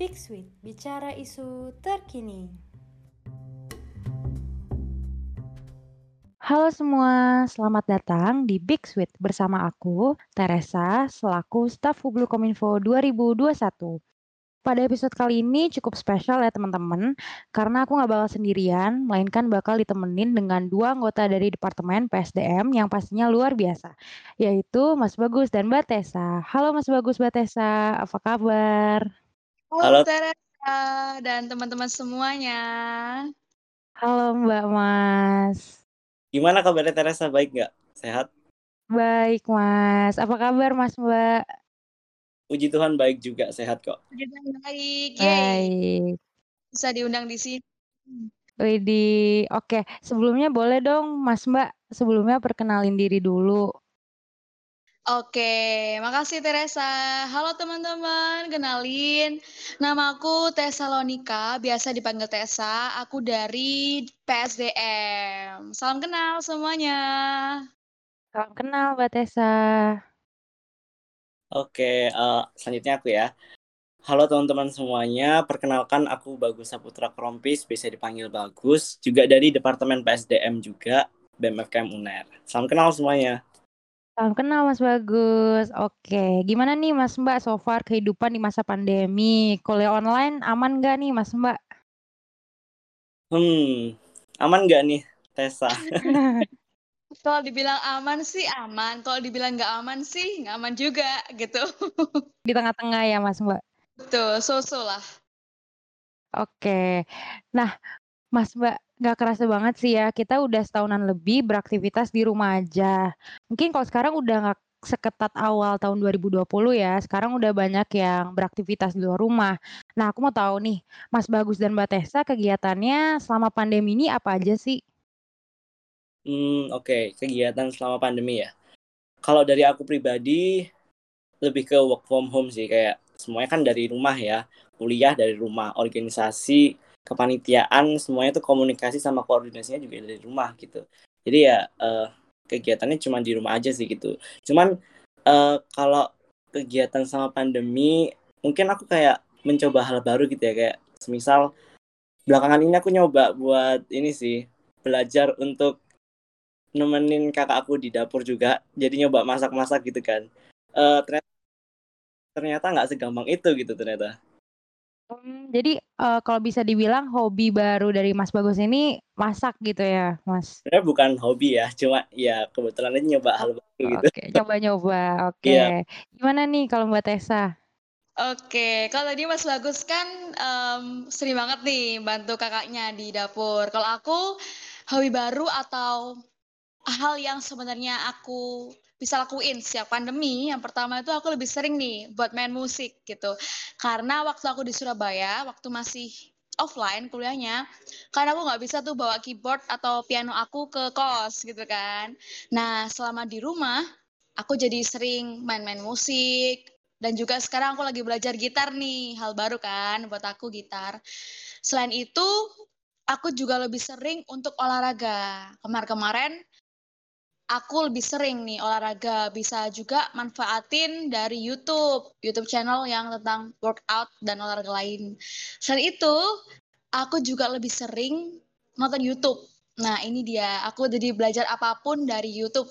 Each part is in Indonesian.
Big Sweet, bicara isu terkini. Halo semua, selamat datang di Big Sweet bersama aku, Teresa, selaku staf Hublu Kominfo 2021. Pada episode kali ini cukup spesial ya teman-teman, karena aku nggak bakal sendirian, melainkan bakal ditemenin dengan dua anggota dari Departemen PSDM yang pastinya luar biasa, yaitu Mas Bagus dan Mbak Tessa. Halo Mas Bagus, Mbak Tessa, apa kabar? Halo, Teresa dan teman-teman semuanya. Halo Mbak Mas. Gimana kabarnya Teresa? Baik nggak? Sehat? Baik Mas, apa kabar Mas Mbak? Puji Tuhan baik juga, sehat kok. Puji Tuhan baik, yeay. Baik. Bisa diundang di sini. Widih, oke. Sebelumnya boleh dong Mas Mbak, sebelumnya perkenalin diri dulu. Oke, makasih Teresa. Halo teman-teman, kenalin. Namaku Tessa Lonika, biasa dipanggil Tessa. Aku dari PSDM. Salam kenal semuanya. Salam kenal Mbak Tessa. Oke, uh, selanjutnya aku ya. Halo teman-teman semuanya, perkenalkan aku Bagus Saputra Krompis, bisa dipanggil Bagus, juga dari Departemen PSDM juga, BMFKM UNER. Salam kenal semuanya. Salam kenal Mas Bagus. Oke, gimana nih Mas Mbak so far kehidupan di masa pandemi? Kuliah online aman nggak nih Mas Mbak? Hmm, aman nggak nih Tessa? Kalau dibilang aman sih aman, kalau dibilang nggak aman sih nggak aman juga gitu. Di tengah-tengah ya Mas Mbak? Betul, so-so lah. Oke, nah Mas Mbak, nggak kerasa banget sih ya, kita udah setahunan lebih beraktivitas di rumah aja. Mungkin kalau sekarang udah nggak seketat awal tahun 2020 ya, sekarang udah banyak yang beraktivitas di luar rumah. Nah, aku mau tahu nih, Mas Bagus dan Mbak Tessa kegiatannya selama pandemi ini apa aja sih? Hmm, oke, kegiatan selama pandemi ya. Kalau dari aku pribadi, lebih ke work from home sih, kayak semuanya kan dari rumah ya, kuliah dari rumah, organisasi, kepanitiaan, semuanya tuh komunikasi sama koordinasinya juga dari rumah gitu. Jadi ya uh, kegiatannya cuma di rumah aja sih gitu. Cuman uh, kalau kegiatan sama pandemi, mungkin aku kayak mencoba hal baru gitu ya, kayak semisal belakangan ini aku nyoba buat ini sih, belajar untuk nemenin kakak aku di dapur juga jadi nyoba masak-masak gitu kan uh, ternyata ternyata nggak segampang itu gitu ternyata Hmm, jadi uh, kalau bisa dibilang hobi baru dari Mas Bagus ini masak gitu ya, Mas? Sebenarnya bukan hobi ya, cuma ya kebetulan aja nyoba hal baru gitu. Oke, nyoba-nyoba. Oke. Yeah. Gimana nih kalau Mbak Tessa? Oke, kalau tadi Mas Bagus kan um, sering banget nih bantu kakaknya di dapur. Kalau aku hobi baru atau hal yang sebenarnya aku bisa lakuin sejak pandemi, yang pertama itu aku lebih sering nih buat main musik gitu. Karena waktu aku di Surabaya, waktu masih offline kuliahnya, karena aku nggak bisa tuh bawa keyboard atau piano aku ke kos gitu kan. Nah, selama di rumah, aku jadi sering main-main musik, dan juga sekarang aku lagi belajar gitar nih, hal baru kan buat aku gitar. Selain itu, aku juga lebih sering untuk olahraga. Kemarin-kemarin aku lebih sering nih olahraga bisa juga manfaatin dari YouTube, YouTube channel yang tentang workout dan olahraga lain. Selain itu, aku juga lebih sering nonton YouTube. Nah, ini dia, aku jadi belajar apa pun dari YouTube.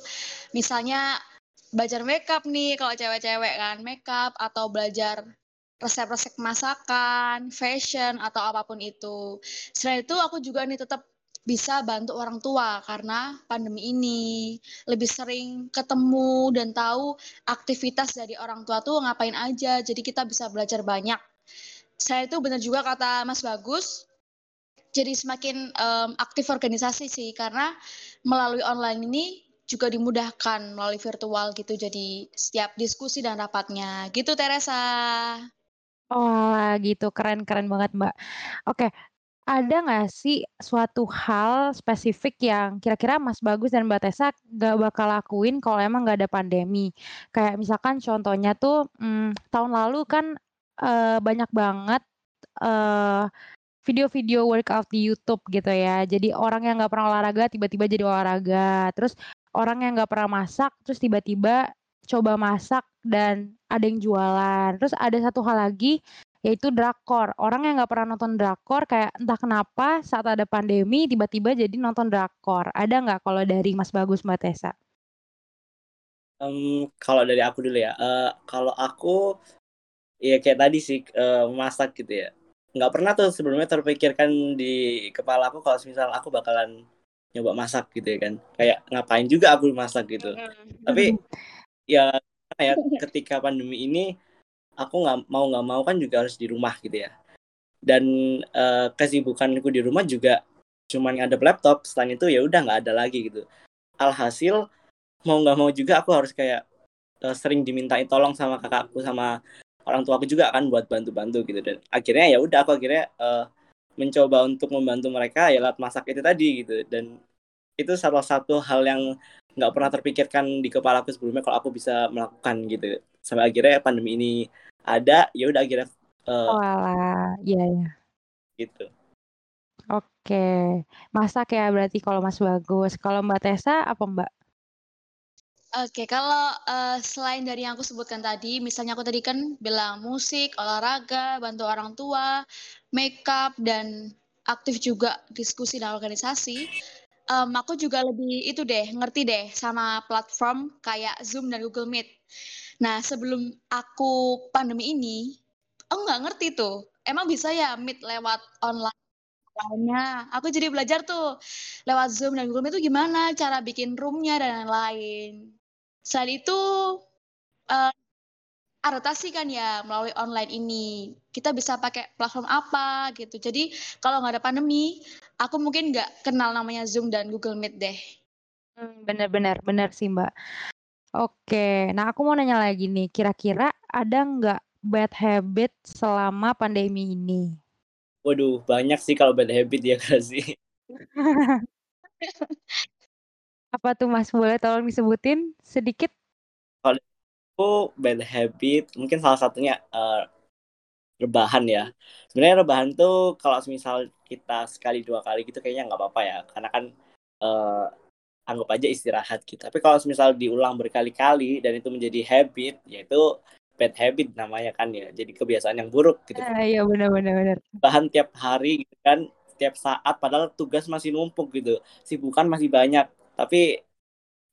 Misalnya belajar makeup nih kalau cewek-cewek kan, makeup atau belajar resep-resep masakan, fashion atau apa pun itu. Selain itu aku juga nih tetap bisa bantu orang tua karena pandemi ini. Lebih sering ketemu dan tahu aktivitas dari orang tua tuh ngapain aja jadi kita bisa belajar banyak. Saya itu benar juga kata Mas Bagus jadi semakin um, aktif organisasi sih karena melalui online ini juga dimudahkan melalui virtual gitu jadi setiap diskusi dan rapatnya. Gitu Teresa. Oh gitu. Keren keren banget Mbak. Oke ada nggak sih suatu hal spesifik yang kira-kira Mas Bagus dan Mbak Tessa nggak bakal lakuin kalau emang nggak ada pandemi? Kayak misalkan contohnya tuh, mmm, tahun lalu kan, uh, banyak banget, uh, video-video workout di YouTube gitu ya. Jadi orang yang nggak pernah olahraga tiba-tiba jadi olahraga, terus orang yang nggak pernah masak terus tiba-tiba coba masak dan ada yang jualan. Terus ada satu hal lagi yaitu drakor. Orang yang nggak pernah nonton drakor kayak entah kenapa saat ada pandemi tiba-tiba jadi nonton drakor. Ada nggak kalau dari Mas Bagus Mbak Tessa? Um, kalau dari aku dulu ya, uh, kalau aku ya kayak tadi sih uh, masak gitu ya. Nggak pernah tuh sebelumnya terpikirkan di kepala aku kalau misal aku bakalan nyoba masak gitu ya kan. Kayak ngapain juga aku masak gitu. Tapi ya ya ketika pandemi ini aku nggak mau nggak mau kan juga harus di rumah gitu ya. Dan uh, kesibukanku di rumah juga cuman ada laptop selain itu ya udah nggak ada lagi gitu. Alhasil mau nggak mau juga aku harus kayak uh, sering dimintain tolong sama kakakku sama orang tua aku juga kan buat bantu-bantu gitu. Dan akhirnya ya udah aku akhirnya uh, mencoba untuk membantu mereka ya lewat masak itu tadi gitu. Dan itu salah satu hal yang nggak pernah terpikirkan di kepala aku sebelumnya kalau aku bisa melakukan gitu sampai akhirnya pandemi ini ada ya udah akhirnya uh, oh alah. Iya ya gitu. Oke. Masak ya berarti kalau Mas Bagus. Kalau Mbak Tessa apa Mbak? Oke, kalau uh, selain dari yang aku sebutkan tadi, misalnya aku tadi kan bilang musik, olahraga, bantu orang tua, makeup, dan aktif juga diskusi dan organisasi, um, aku juga lebih itu deh, ngerti deh sama platform kayak Zoom dan Google Meet. Nah, sebelum aku pandemi ini, aku nggak ngerti tuh. Emang bisa ya meet lewat online? Lainnya, aku jadi belajar tuh lewat Zoom dan Google Meet itu gimana cara bikin roomnya dan lain-lain. Selain itu, uh, adaptasi kan ya melalui online ini. Kita bisa pakai platform apa gitu. Jadi kalau nggak ada pandemi, aku mungkin nggak kenal namanya Zoom dan Google Meet deh. Hmm, benar-benar, benar sih Mbak. Oke, nah aku mau nanya lagi nih, kira-kira ada nggak bad habit selama pandemi ini? Waduh, banyak sih kalau bad habit ya Kak sih. Apa tuh Mas? Boleh tolong disebutin sedikit? Kalau aku bad habit, mungkin salah satunya uh, rebahan ya. Sebenarnya rebahan tuh kalau misal kita sekali dua kali gitu kayaknya nggak apa-apa ya, karena kan uh, anggap aja istirahat gitu. Tapi kalau misal diulang berkali-kali dan itu menjadi habit, yaitu bad habit namanya kan ya. Jadi kebiasaan yang buruk gitu. Ah, iya benar-benar benar. Bahan tiap hari gitu kan, tiap saat padahal tugas masih numpuk gitu. Sibukan masih banyak, tapi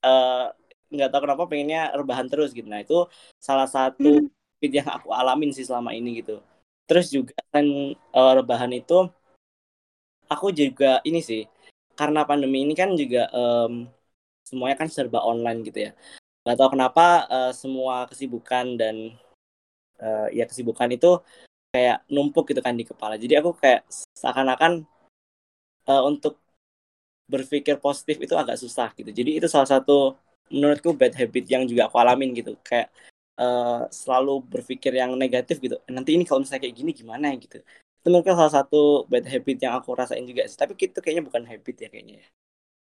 uh, nggak tahu kenapa pengennya rebahan terus gitu. Nah, itu salah satu hmm. yang aku alamin sih selama ini gitu. Terus juga kan uh, rebahan itu aku juga ini sih karena pandemi ini kan juga um, semuanya kan serba online gitu ya. Gak tau kenapa uh, semua kesibukan dan uh, ya kesibukan itu kayak numpuk gitu kan di kepala. Jadi aku kayak seakan-akan uh, untuk berpikir positif itu agak susah gitu. Jadi itu salah satu menurutku bad habit yang juga aku alamin gitu. Kayak uh, selalu berpikir yang negatif gitu. Nanti ini kalau misalnya kayak gini gimana gitu itu mungkin salah satu bad habit yang aku rasain juga sih tapi itu kayaknya bukan habit ya kayaknya ya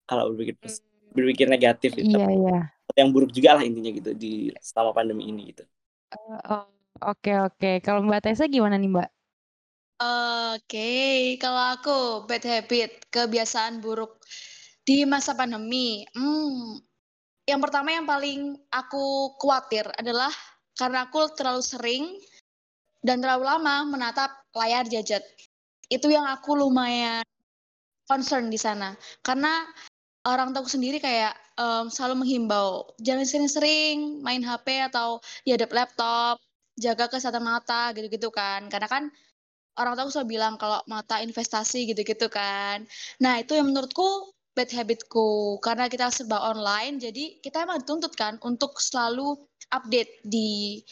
kalau berpikir hmm. berpikir negatif gitu iya iya yang buruk juga lah intinya gitu di selama pandemi ini gitu uh, oh, oke okay, oke okay. kalau mbak Tessa gimana nih mbak Oke, okay. kalau aku bad habit, kebiasaan buruk di masa pandemi. Hmm, yang pertama yang paling aku khawatir adalah karena aku terlalu sering dan terlalu lama menatap layar gadget. Itu yang aku lumayan concern di sana. Karena orang tua sendiri kayak um, selalu menghimbau jangan sering-sering main HP atau hadap laptop, jaga kesehatan mata gitu-gitu kan. Karena kan orang tua selalu bilang kalau mata investasi gitu-gitu kan. Nah, itu yang menurutku bad habitku karena kita serba online jadi kita emang dituntut kan untuk selalu update di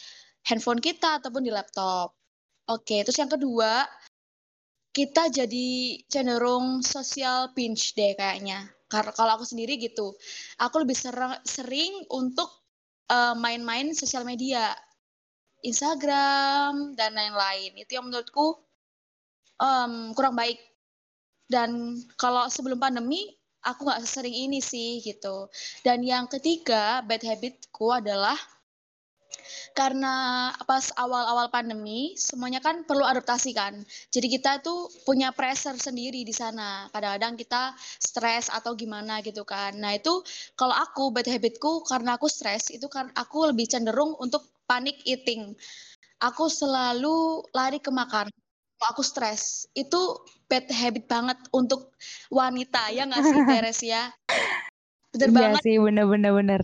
handphone kita ataupun di laptop. Oke, terus yang kedua, kita jadi cenderung social pinch deh kayaknya. Karena kalau aku sendiri gitu, aku lebih sering, sering untuk uh, main-main sosial media, Instagram dan lain-lain. Itu yang menurutku um, kurang baik. Dan kalau sebelum pandemi, aku nggak sering ini sih gitu. Dan yang ketiga, bad habitku adalah karena pas awal-awal pandemi semuanya kan perlu adaptasi kan. Jadi kita tuh punya pressure sendiri di sana. Kadang-kadang kita stres atau gimana gitu kan. Nah itu kalau aku bad habitku karena aku stres itu kan aku lebih cenderung untuk panic eating. aku selalu lari ke makan. Kalau aku stres, itu bad habit banget untuk wanita, ya nggak sih Teres ya? Bener Iya banget sih, bener bener bener.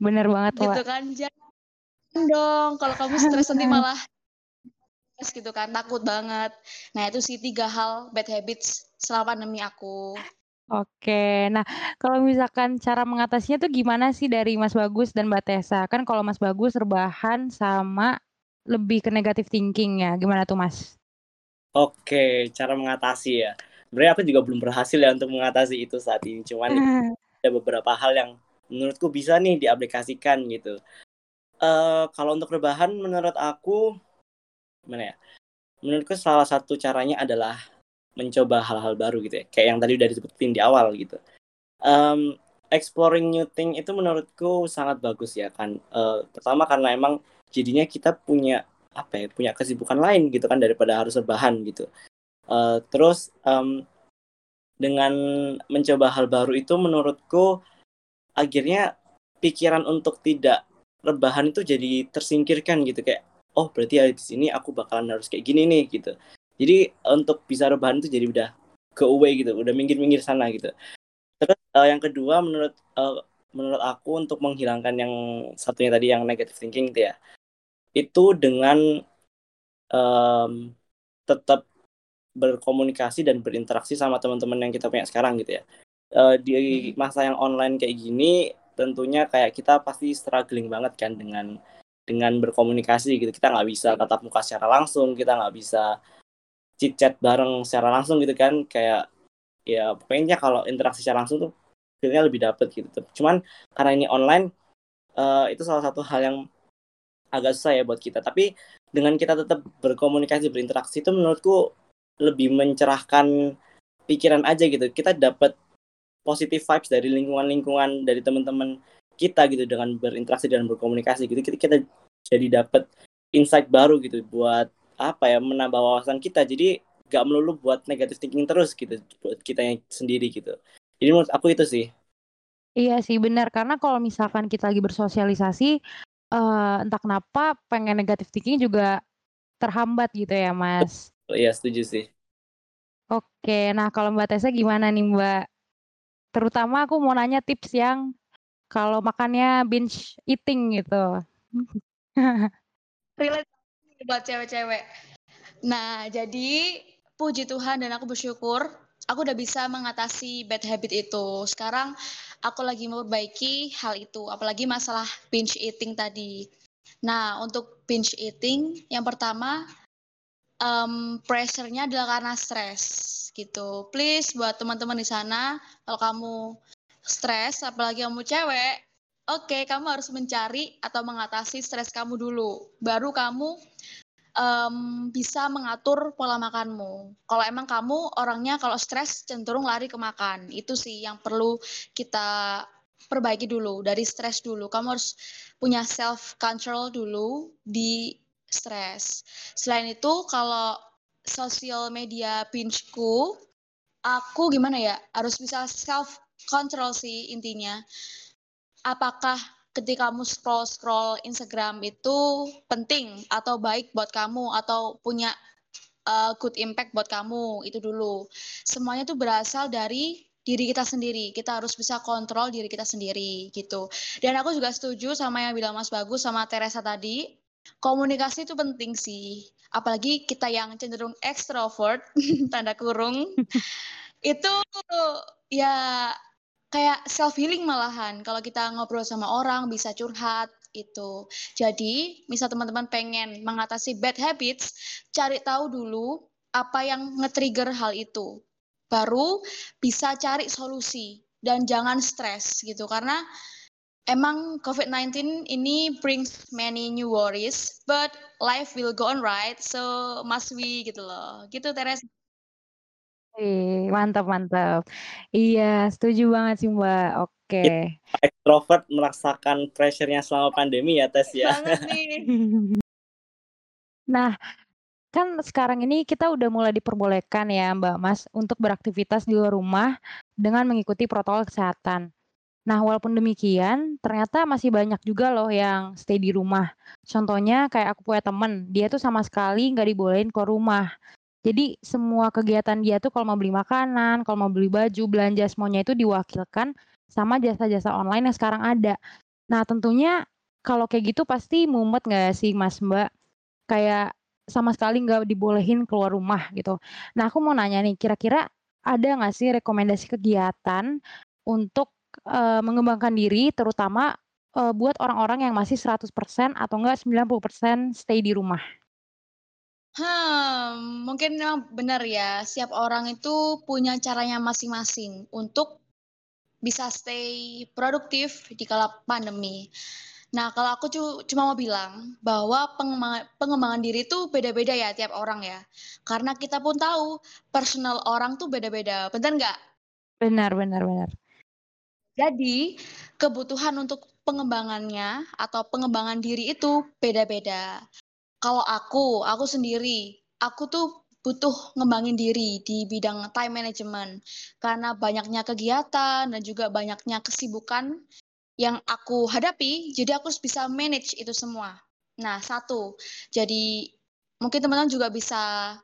Bener banget, gitu Wak. kan. Jangan dong, kalau kamu stres nanti malah stres gitu kan, takut banget. Nah, itu sih tiga hal bad habits selama pandemi aku. Oke, nah kalau misalkan cara mengatasinya tuh gimana sih dari Mas Bagus dan Mbak Tessa? Kan kalau Mas Bagus rebahan sama lebih ke negative thinking ya, gimana tuh Mas? Oke, cara mengatasi ya. Sebenarnya aku juga belum berhasil ya untuk mengatasi itu saat ini. Cuman ada beberapa hal yang menurutku bisa nih diaplikasikan gitu. Eh kalau untuk rebahan menurut aku gimana ya? Menurutku salah satu caranya adalah mencoba hal-hal baru gitu ya. Kayak yang tadi udah disebutin di awal gitu. Um, exploring new thing itu menurutku sangat bagus ya kan. Uh, pertama karena emang jadinya kita punya apa ya punya kesibukan lain gitu kan daripada harus rebahan gitu. Uh, terus um, dengan mencoba hal baru itu menurutku akhirnya pikiran untuk tidak rebahan itu jadi tersingkirkan gitu. Kayak oh berarti di sini aku bakalan harus kayak gini nih gitu. Jadi untuk bisa rebahan itu jadi udah ke away gitu udah minggir-minggir sana gitu. Terus uh, yang kedua menurut uh, menurut aku untuk menghilangkan yang satunya tadi yang negative thinking itu ya itu dengan um, tetap berkomunikasi dan berinteraksi sama teman-teman yang kita punya sekarang gitu ya. Uh, di masa yang online kayak gini tentunya kayak kita pasti struggling banget kan dengan dengan berkomunikasi gitu. Kita nggak bisa tatap muka secara langsung kita nggak bisa chit chat bareng secara langsung gitu kan. Kayak ya pokoknya kalau interaksi secara langsung tuh feelnya lebih dapet gitu. Cuman karena ini online uh, itu salah satu hal yang agak susah ya buat kita. Tapi dengan kita tetap berkomunikasi berinteraksi itu menurutku lebih mencerahkan pikiran aja gitu. Kita dapat positive vibes dari lingkungan-lingkungan dari teman-teman kita gitu dengan berinteraksi dan berkomunikasi gitu. Kita, kita jadi dapat insight baru gitu buat apa ya menambah wawasan kita. Jadi gak melulu buat negative thinking terus gitu buat kita yang sendiri gitu. Jadi menurut aku itu sih. Iya sih benar. Karena kalau misalkan kita lagi bersosialisasi uh, entah kenapa pengen negative thinking juga terhambat gitu ya mas. Oh, iya setuju sih. Oke nah kalau mbak Tessa gimana nih mbak terutama aku mau nanya tips yang kalau makannya binge eating gitu relate buat cewek-cewek. Nah, jadi puji Tuhan dan aku bersyukur aku udah bisa mengatasi bad habit itu. Sekarang aku lagi memperbaiki hal itu, apalagi masalah binge eating tadi. Nah, untuk binge eating, yang pertama um, pressure-nya adalah karena stres gitu. Please buat teman-teman di sana, kalau kamu stres, apalagi kamu cewek, oke, okay, kamu harus mencari atau mengatasi stres kamu dulu. Baru kamu um, bisa mengatur pola makanmu. Kalau emang kamu orangnya kalau stres cenderung lari ke makan, itu sih yang perlu kita perbaiki dulu dari stres dulu. Kamu harus punya self control dulu di stres. Selain itu kalau sosial media bingeku, aku gimana ya harus bisa self control sih intinya. Apakah ketika kamu scroll scroll Instagram itu penting atau baik buat kamu atau punya uh, good impact buat kamu? Itu dulu. Semuanya tuh berasal dari diri kita sendiri. Kita harus bisa kontrol diri kita sendiri gitu. Dan aku juga setuju sama yang bilang Mas Bagus sama Teresa tadi komunikasi itu penting sih. Apalagi kita yang cenderung extrovert tanda kurung. Itu ya kayak self healing malahan. Kalau kita ngobrol sama orang bisa curhat itu. Jadi, misal teman-teman pengen mengatasi bad habits, cari tahu dulu apa yang nge-trigger hal itu. Baru bisa cari solusi. Dan jangan stres gitu. Karena emang COVID-19 ini brings many new worries, but life will go on right, so must we gitu loh. Gitu Teres. Wih, mantap mantap. Iya, setuju banget sih, Mbak. Oke. Extrovert merasakan pressure-nya selama pandemi ya, Tes ya. Banget nih. Nah, kan sekarang ini kita udah mulai diperbolehkan ya, Mbak Mas, untuk beraktivitas di luar rumah dengan mengikuti protokol kesehatan. Nah, walaupun demikian, ternyata masih banyak juga loh yang stay di rumah. Contohnya kayak aku punya temen, dia tuh sama sekali nggak dibolehin ke rumah. Jadi semua kegiatan dia tuh kalau mau beli makanan, kalau mau beli baju, belanja semuanya itu diwakilkan sama jasa-jasa online yang sekarang ada. Nah, tentunya kalau kayak gitu pasti mumet nggak sih Mas Mbak? Kayak sama sekali nggak dibolehin keluar rumah gitu. Nah, aku mau nanya nih, kira-kira ada nggak sih rekomendasi kegiatan untuk uh, mengembangkan diri terutama uh, buat orang-orang yang masih 100% atau enggak 90% stay di rumah? Hmm, mungkin memang benar ya, setiap orang itu punya caranya masing-masing untuk bisa stay produktif di kala pandemi. Nah, kalau aku cuma mau bilang bahwa pengembangan, pengembangan diri itu beda-beda ya tiap orang ya. Karena kita pun tahu personal orang tuh beda-beda, benar nggak? Benar, benar, benar. Jadi, kebutuhan untuk pengembangannya atau pengembangan diri itu beda-beda. Kalau aku, aku sendiri, aku tuh butuh ngembangin diri di bidang time management karena banyaknya kegiatan dan juga banyaknya kesibukan yang aku hadapi, jadi aku harus bisa manage itu semua. Nah, satu, jadi mungkin teman-teman juga bisa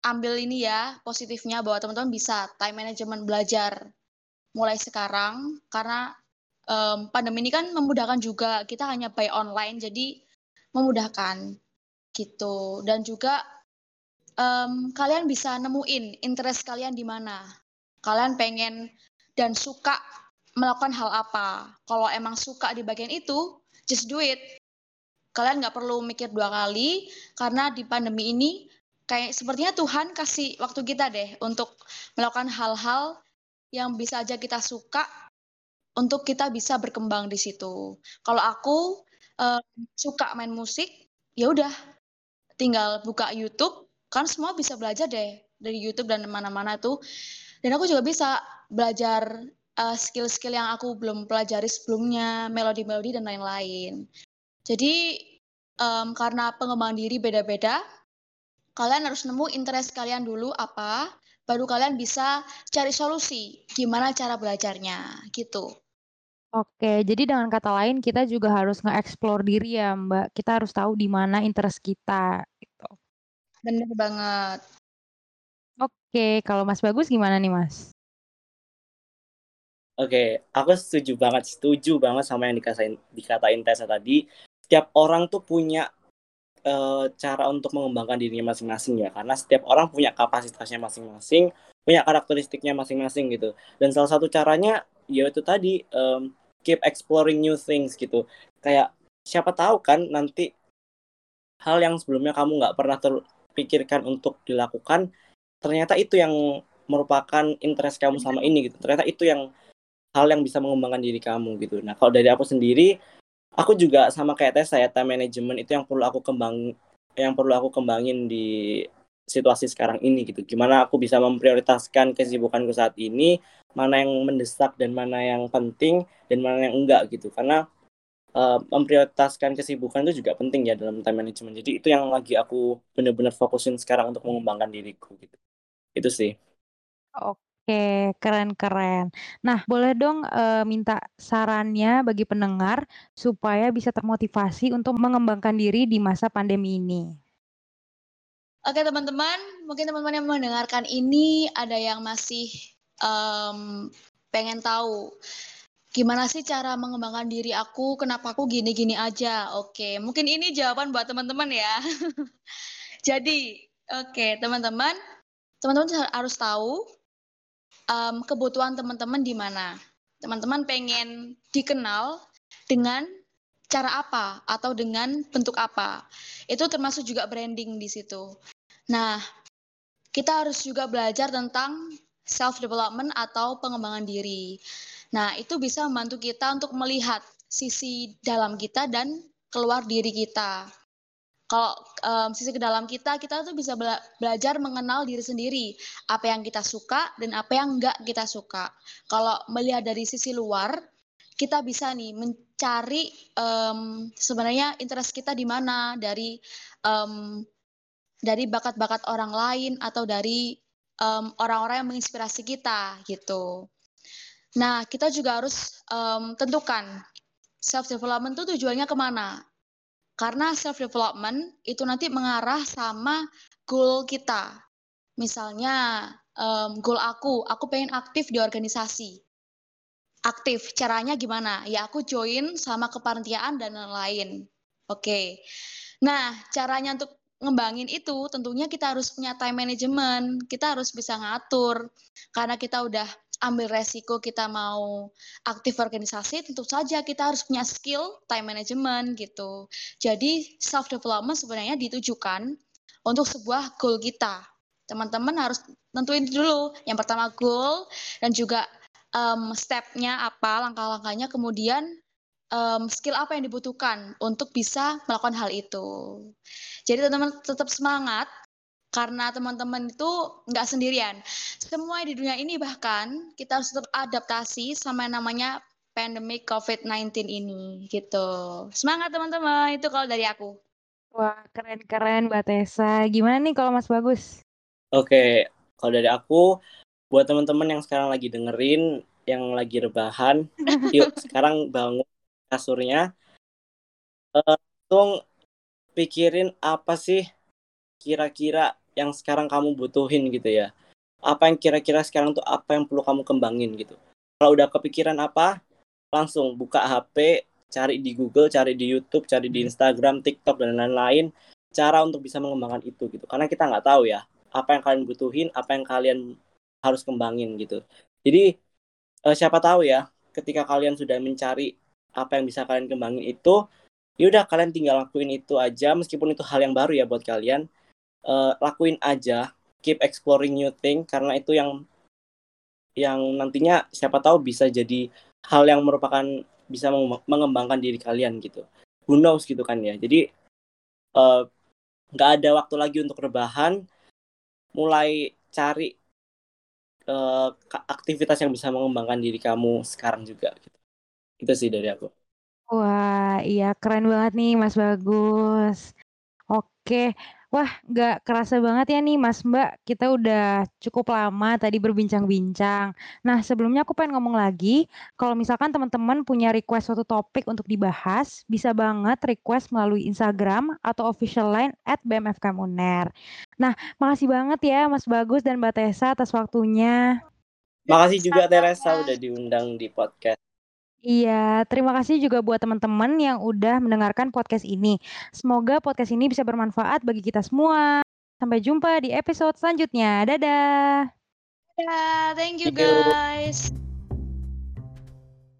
ambil ini ya positifnya bahwa teman-teman bisa time management belajar mulai sekarang karena um, pandemi ini kan memudahkan juga kita hanya buy online jadi memudahkan gitu. Dan juga um, kalian bisa nemuin interest kalian di mana. Kalian pengen dan suka melakukan hal apa. Kalau emang suka di bagian itu just do it. Kalian nggak perlu mikir dua kali karena di pandemi ini kayak sepertinya Tuhan kasih waktu kita deh untuk melakukan hal-hal yang bisa aja kita suka untuk kita bisa berkembang di situ. Kalau aku uh, suka main musik, ya udah tinggal buka YouTube, kan semua bisa belajar deh dari YouTube dan mana-mana tuh. Dan aku juga bisa belajar skill skill-skill yang aku belum pelajari sebelumnya, melodi-melodi dan lain-lain. Jadi um, karena pengembangan diri beda-beda, kalian harus nemu interest kalian dulu apa, baru kalian bisa cari solusi gimana cara belajarnya gitu. Oke, jadi dengan kata lain kita juga harus nge-explore diri ya, Mbak. Kita harus tahu di mana interest kita gitu. Bener banget. Oke, kalau Mas Bagus gimana nih, Mas? Oke, aku setuju banget, setuju banget sama yang dikatain dikatain Tessa tadi. Setiap orang tuh punya uh, cara untuk mengembangkan dirinya masing-masing ya. Karena setiap orang punya kapasitasnya masing-masing punya karakteristiknya masing-masing gitu. Dan salah satu caranya yaitu tadi um, keep exploring new things gitu. Kayak siapa tahu kan nanti hal yang sebelumnya kamu nggak pernah terpikirkan untuk dilakukan ternyata itu yang merupakan interest kamu sama ini gitu. Ternyata itu yang hal yang bisa mengembangkan diri kamu gitu. Nah kalau dari aku sendiri aku juga sama kayak tes saya time management itu yang perlu aku kembang yang perlu aku kembangin di situasi sekarang ini gitu. Gimana aku bisa memprioritaskan kesibukanku saat ini mana yang mendesak dan mana yang penting dan mana yang enggak gitu. Karena uh, memprioritaskan kesibukan itu juga penting ya dalam time management. Jadi itu yang lagi aku benar-benar fokusin sekarang untuk mengembangkan diriku gitu. Itu sih. Oke Oke, keren-keren. Nah, boleh dong, uh, minta sarannya bagi pendengar supaya bisa termotivasi untuk mengembangkan diri di masa pandemi ini? Oke, teman-teman, mungkin teman-teman yang mendengarkan ini ada yang masih, um, pengen tahu, gimana sih cara mengembangkan diri aku, kenapa aku gini-gini aja. Oke, mungkin ini jawaban buat teman-teman ya. Jadi, oke, teman-teman, teman-teman harus tahu um, kebutuhan teman-teman di mana. Teman-teman pengen dikenal dengan cara apa atau dengan bentuk apa. Itu termasuk juga branding di situ. Nah, kita harus juga belajar tentang self development atau pengembangan diri. Nah, itu bisa membantu kita untuk melihat sisi dalam kita dan keluar diri kita kalau um, sisi ke dalam kita kita tuh bisa bela belajar mengenal diri sendiri. Apa yang kita suka dan apa yang enggak kita suka. Kalau melihat dari sisi luar kita bisa nih mencari um, sebenarnya interest kita di mana. Dari um, dari bakat-bakat orang lain atau dari orang-orang um, yang menginspirasi kita gitu. Nah, kita juga harus um, tentukan self development itu tujuannya ke mana. Karena self development itu nanti mengarah sama goal kita. Misalnya um, goal aku, aku pengen aktif di organisasi. Aktif, caranya gimana? Ya aku join sama kepanitiaan dan lain-lain. Oke. Okay. Nah, caranya untuk ngembangin itu tentunya kita harus punya time management. Kita harus bisa ngatur. Karena kita udah ambil resiko kita mau aktif organisasi, tentu saja kita harus punya skill time management gitu. Jadi self development sebenarnya ditujukan untuk sebuah goal kita. Teman-teman harus tentuin dulu. Yang pertama goal dan juga um, stepnya apa, langkah-langkahnya, kemudian um, skill apa yang dibutuhkan untuk bisa melakukan hal itu. Jadi teman-teman tetap semangat karena teman-teman itu nggak sendirian. Semua di dunia ini bahkan kita harus tetap adaptasi sama yang namanya pandemic COVID-19 ini gitu. Semangat teman-teman, itu kalau dari aku. Wah, keren-keren Mbak Tessa. Gimana nih kalau Mas Bagus? Oke, kalau dari aku, buat teman-teman yang sekarang lagi dengerin, yang lagi rebahan, yuk sekarang bangun kasurnya, uh, langsung pikirin apa sih kira-kira yang sekarang kamu butuhin gitu ya. Apa yang kira-kira sekarang tuh apa yang perlu kamu kembangin gitu. Kalau udah kepikiran apa langsung buka HP cari di Google cari di YouTube cari di Instagram TikTok dan lain-lain cara untuk bisa mengembangkan itu gitu. Karena kita nggak tahu ya apa yang kalian butuhin apa yang kalian harus kembangin gitu. Jadi eh, siapa tahu ya ketika kalian sudah mencari apa yang bisa kalian kembangin itu yaudah kalian tinggal lakuin itu aja meskipun itu hal yang baru ya buat kalian uh, lakuin aja keep exploring new thing karena itu yang yang nantinya siapa tahu bisa jadi hal yang merupakan bisa mengembangkan diri kalian gitu. Who knows gitu kan ya. Jadi eh, nggak uh, ada waktu lagi untuk rebahan. Mulai cari uh, aktivitas yang bisa mengembangkan diri kamu sekarang juga gitu. Itu sih dari aku. Wah iya keren banget nih Mas Bagus. Oke Wah, nggak kerasa banget ya nih Mas Mbak, kita udah cukup lama tadi berbincang-bincang. Nah, sebelumnya aku pengen ngomong lagi, kalau misalkan teman-teman punya request suatu topik untuk dibahas, bisa banget request melalui Instagram atau official line at BMFKMUNER. Nah, makasih banget ya Mas Bagus dan Mbak Tessa atas waktunya. Makasih juga Teresa udah diundang di podcast. Iya, terima kasih juga buat teman-teman yang udah mendengarkan podcast ini. Semoga podcast ini bisa bermanfaat bagi kita semua. Sampai jumpa di episode selanjutnya. Dadah. Dadah, thank you guys.